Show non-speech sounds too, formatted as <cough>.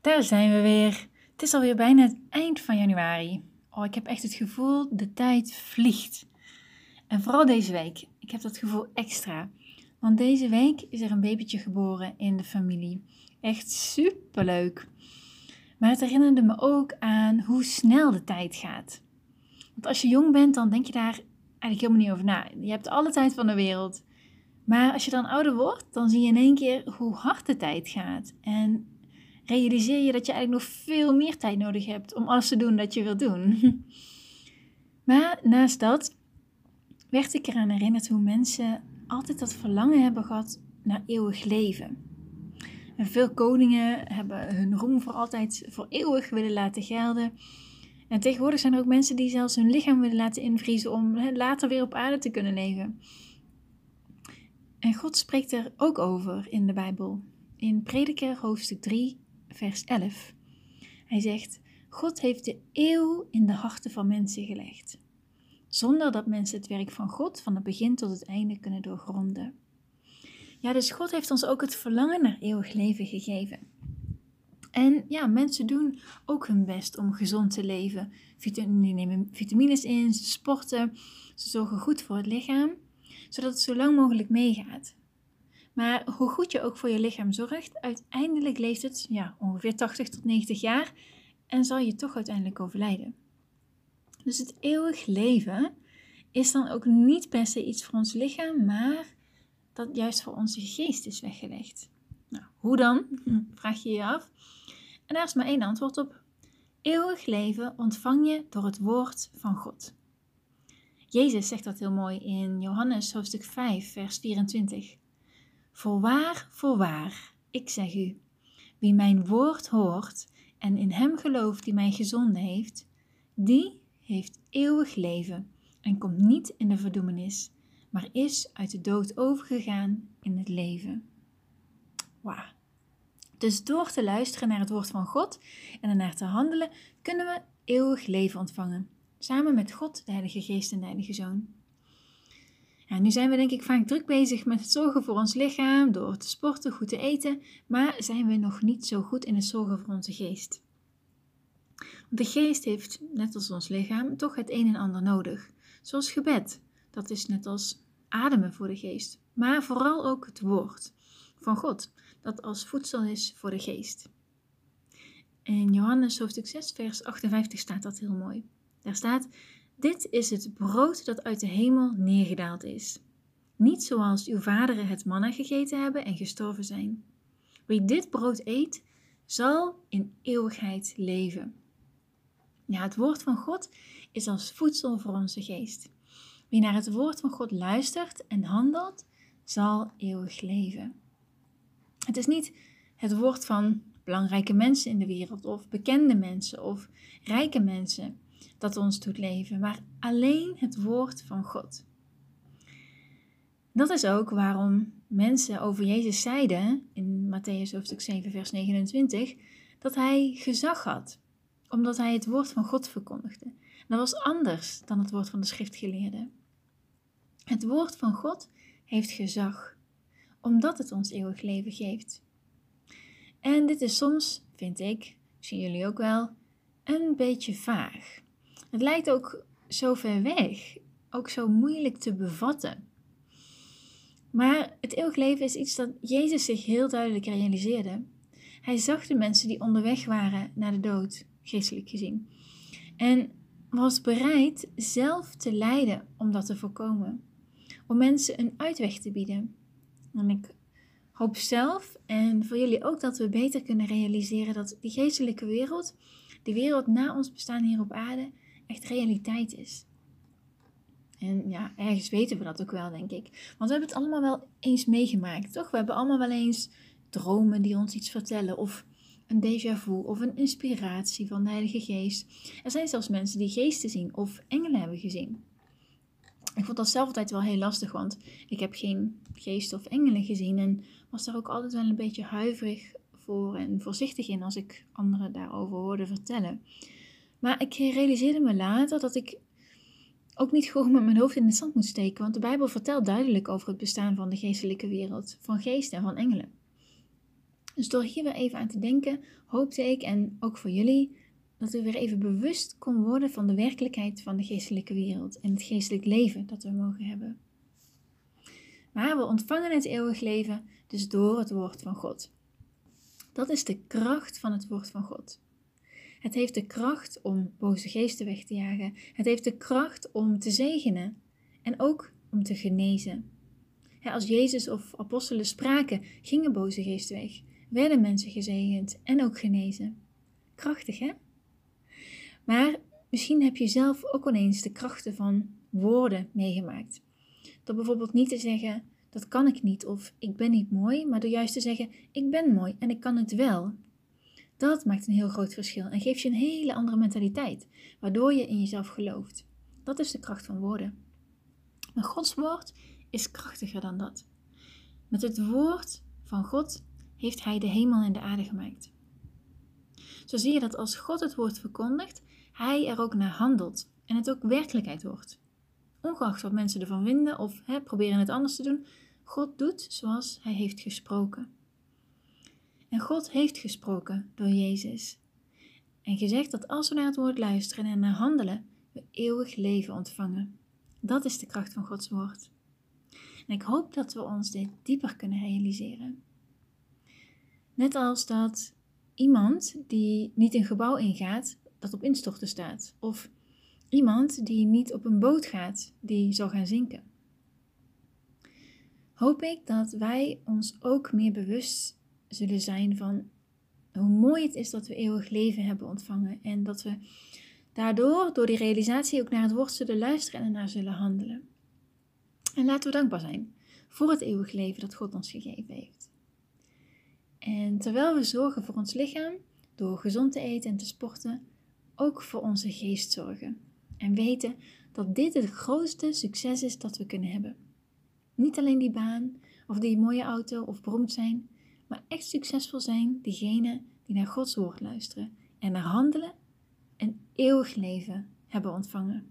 Daar zijn we weer. Het is alweer bijna het eind van januari. Oh, ik heb echt het gevoel, de tijd vliegt. En vooral deze week. Ik heb dat gevoel extra. Want deze week is er een babytje geboren in de familie. Echt superleuk. Maar het herinnerde me ook aan hoe snel de tijd gaat. Want als je jong bent, dan denk je daar eigenlijk helemaal niet over na. Je hebt alle tijd van de wereld. Maar als je dan ouder wordt, dan zie je in één keer hoe hard de tijd gaat. En realiseer je dat je eigenlijk nog veel meer tijd nodig hebt om alles te doen dat je wilt doen. <laughs> Maar naast dat werd ik eraan herinnerd hoe mensen altijd dat verlangen hebben gehad naar eeuwig leven. En veel koningen hebben hun roem voor altijd, voor eeuwig willen laten gelden. En tegenwoordig zijn er ook mensen die zelfs hun lichaam willen laten invriezen om later weer op aarde te kunnen leven. En God spreekt er ook over in de Bijbel. In Prediker hoofdstuk 3, vers 11. Hij zegt: God heeft de eeuw in de harten van mensen gelegd, zonder dat mensen het werk van God van het begin tot het einde kunnen doorgronden. Ja, dus God heeft ons ook het verlangen naar eeuwig leven gegeven. En ja, mensen doen ook hun best om gezond te leven. Die nemen vitamines in, ze sporten, ze zorgen goed voor het lichaam, zodat het zo lang mogelijk meegaat. Maar hoe goed je ook voor je lichaam zorgt, uiteindelijk leeft het ja, ongeveer 80 tot 90 jaar en zal je toch uiteindelijk overlijden. Dus het eeuwig leven is dan ook niet per se iets voor ons lichaam, maar dat juist voor onze geest is weggelegd. Nou, hoe dan? <laughs> Vraag je je af. En daar is maar één antwoord op. Eeuwig leven ontvang je door het woord van God. Jezus zegt dat heel mooi in Johannes hoofdstuk 5, vers 24. Voorwaar, voorwaar, ik zeg u, wie mijn woord hoort en in hem gelooft die mij gezonden heeft, die heeft eeuwig leven en komt niet in de verdoemenis, maar is uit de dood overgegaan in het leven. Wauw. Dus door te luisteren naar het woord van God en ernaar te handelen, kunnen we eeuwig leven ontvangen, samen met God, de Heilige Geest en de Heilige Zoon. Ja, nu zijn we denk ik vaak druk bezig met het zorgen voor ons lichaam, door te sporten, goed te eten, maar zijn we nog niet zo goed in het zorgen voor onze geest. De geest heeft, net als ons lichaam, toch het een en ander nodig. Zoals gebed, dat is net als ademen voor de geest, maar vooral ook het woord van God, dat als voedsel is voor de geest. In Johannes hoofdstuk 6, vers 58 staat dat heel mooi. Daar staat: dit is het brood dat uit de hemel neergedaald is. Niet zoals uw vaderen het manna gegeten hebben en gestorven zijn. Wie dit brood eet, zal in eeuwigheid leven. Ja, het woord van God is als voedsel voor onze geest. Wie naar het woord van God luistert en handelt, zal eeuwig leven. Het is niet het woord van belangrijke mensen in de wereld of bekende mensen of rijke mensen dat ons doet leven, maar alleen het woord van God. Dat is ook waarom mensen over Jezus zeiden in Matthäus hoofdstuk 7, vers 29, dat hij gezag had, omdat hij het woord van God verkondigde. Dat was anders dan het woord van de schriftgeleerden. Het woord van God heeft gezag, omdat het ons eeuwig leven geeft. En dit is soms, vind ik, zien jullie ook wel, een beetje vaag. Het lijkt ook zo ver weg, ook zo moeilijk te bevatten. Maar het eeuwig leven is iets dat Jezus zich heel duidelijk realiseerde. Hij zag de mensen die onderweg waren naar de dood, geestelijk gezien. En was bereid zelf te lijden om dat te voorkomen. Om mensen een uitweg te bieden. En ik hoop zelf en voor jullie ook dat we beter kunnen realiseren dat die geestelijke wereld, die wereld na ons bestaan hier op aarde, echt realiteit is. En ja, ergens weten we dat ook wel, denk ik. Want we hebben het allemaal wel eens meegemaakt, toch? We hebben allemaal wel eens dromen die ons iets vertellen. Of een déjà vu of een inspiratie van de Heilige Geest. Er zijn zelfs mensen die geesten zien of engelen hebben gezien. Ik vond dat zelf altijd wel heel lastig, want ik heb geen geesten of engelen gezien. En was daar ook altijd wel een beetje huiverig voor en voorzichtig in als ik anderen daarover hoorde vertellen. Maar ik realiseerde me later dat ik ook niet gewoon met mijn hoofd in het zand moet steken, want de Bijbel vertelt duidelijk over het bestaan van de geestelijke wereld, van geesten en van engelen. Dus door hier weer even aan te denken, hoopte ik en ook voor jullie dat we weer even bewust kon worden van de werkelijkheid van de geestelijke wereld en het geestelijk leven dat we mogen hebben. Maar we ontvangen het eeuwig leven dus door het woord van God. Dat is de kracht van het woord van God. Het heeft de kracht om boze geesten weg te jagen. Het heeft de kracht om te zegenen en ook om te genezen. als Jezus of apostelen spraken, gingen boze geesten weg, werden mensen gezegend en ook genezen. Krachtig, hè? Maar misschien heb je zelf ook ineens de krachten van woorden meegemaakt. Door bijvoorbeeld niet te zeggen, dat kan ik niet of ik ben niet mooi, maar door juist te zeggen, ik ben mooi en ik kan het wel. Dat maakt een heel groot verschil en geeft je een hele andere mentaliteit, waardoor je in jezelf gelooft. Dat is de kracht van woorden. Maar Gods woord is krachtiger dan dat. Met het woord van God heeft Hij de hemel en de aarde gemaakt. Zo zie je dat als God het woord verkondigt, Hij er ook naar handelt en het ook werkelijkheid wordt. Ongeacht wat mensen ervan vinden of hè, proberen het anders te doen, God doet zoals Hij heeft gesproken. En God heeft gesproken door Jezus. En gezegd dat als we naar het woord luisteren en naar handelen, we eeuwig leven ontvangen. Dat is de kracht van Gods woord. En ik hoop dat we ons dit dieper kunnen realiseren. Net als dat iemand die niet een gebouw ingaat, dat op instorten staat. Of iemand die niet op een boot gaat, die zal gaan zinken. Hoop ik dat wij ons ook meer bewust zullen zijn van hoe mooi het is dat we eeuwig leven hebben ontvangen. En dat we daardoor, door die realisatie, ook naar het woord zullen luisteren en naar zullen handelen. En laten we dankbaar zijn voor het eeuwig leven dat God ons gegeven heeft. En terwijl we zorgen voor ons lichaam, door gezond te eten en te sporten, ook voor onze geest zorgen. En weten dat dit het grootste succes is dat we kunnen hebben. Niet alleen die baan, of die mooie auto, of beroemd zijn, maar echt succesvol zijn diegenen die naar Gods woord luisteren en naar handelen en eeuwig leven hebben ontvangen.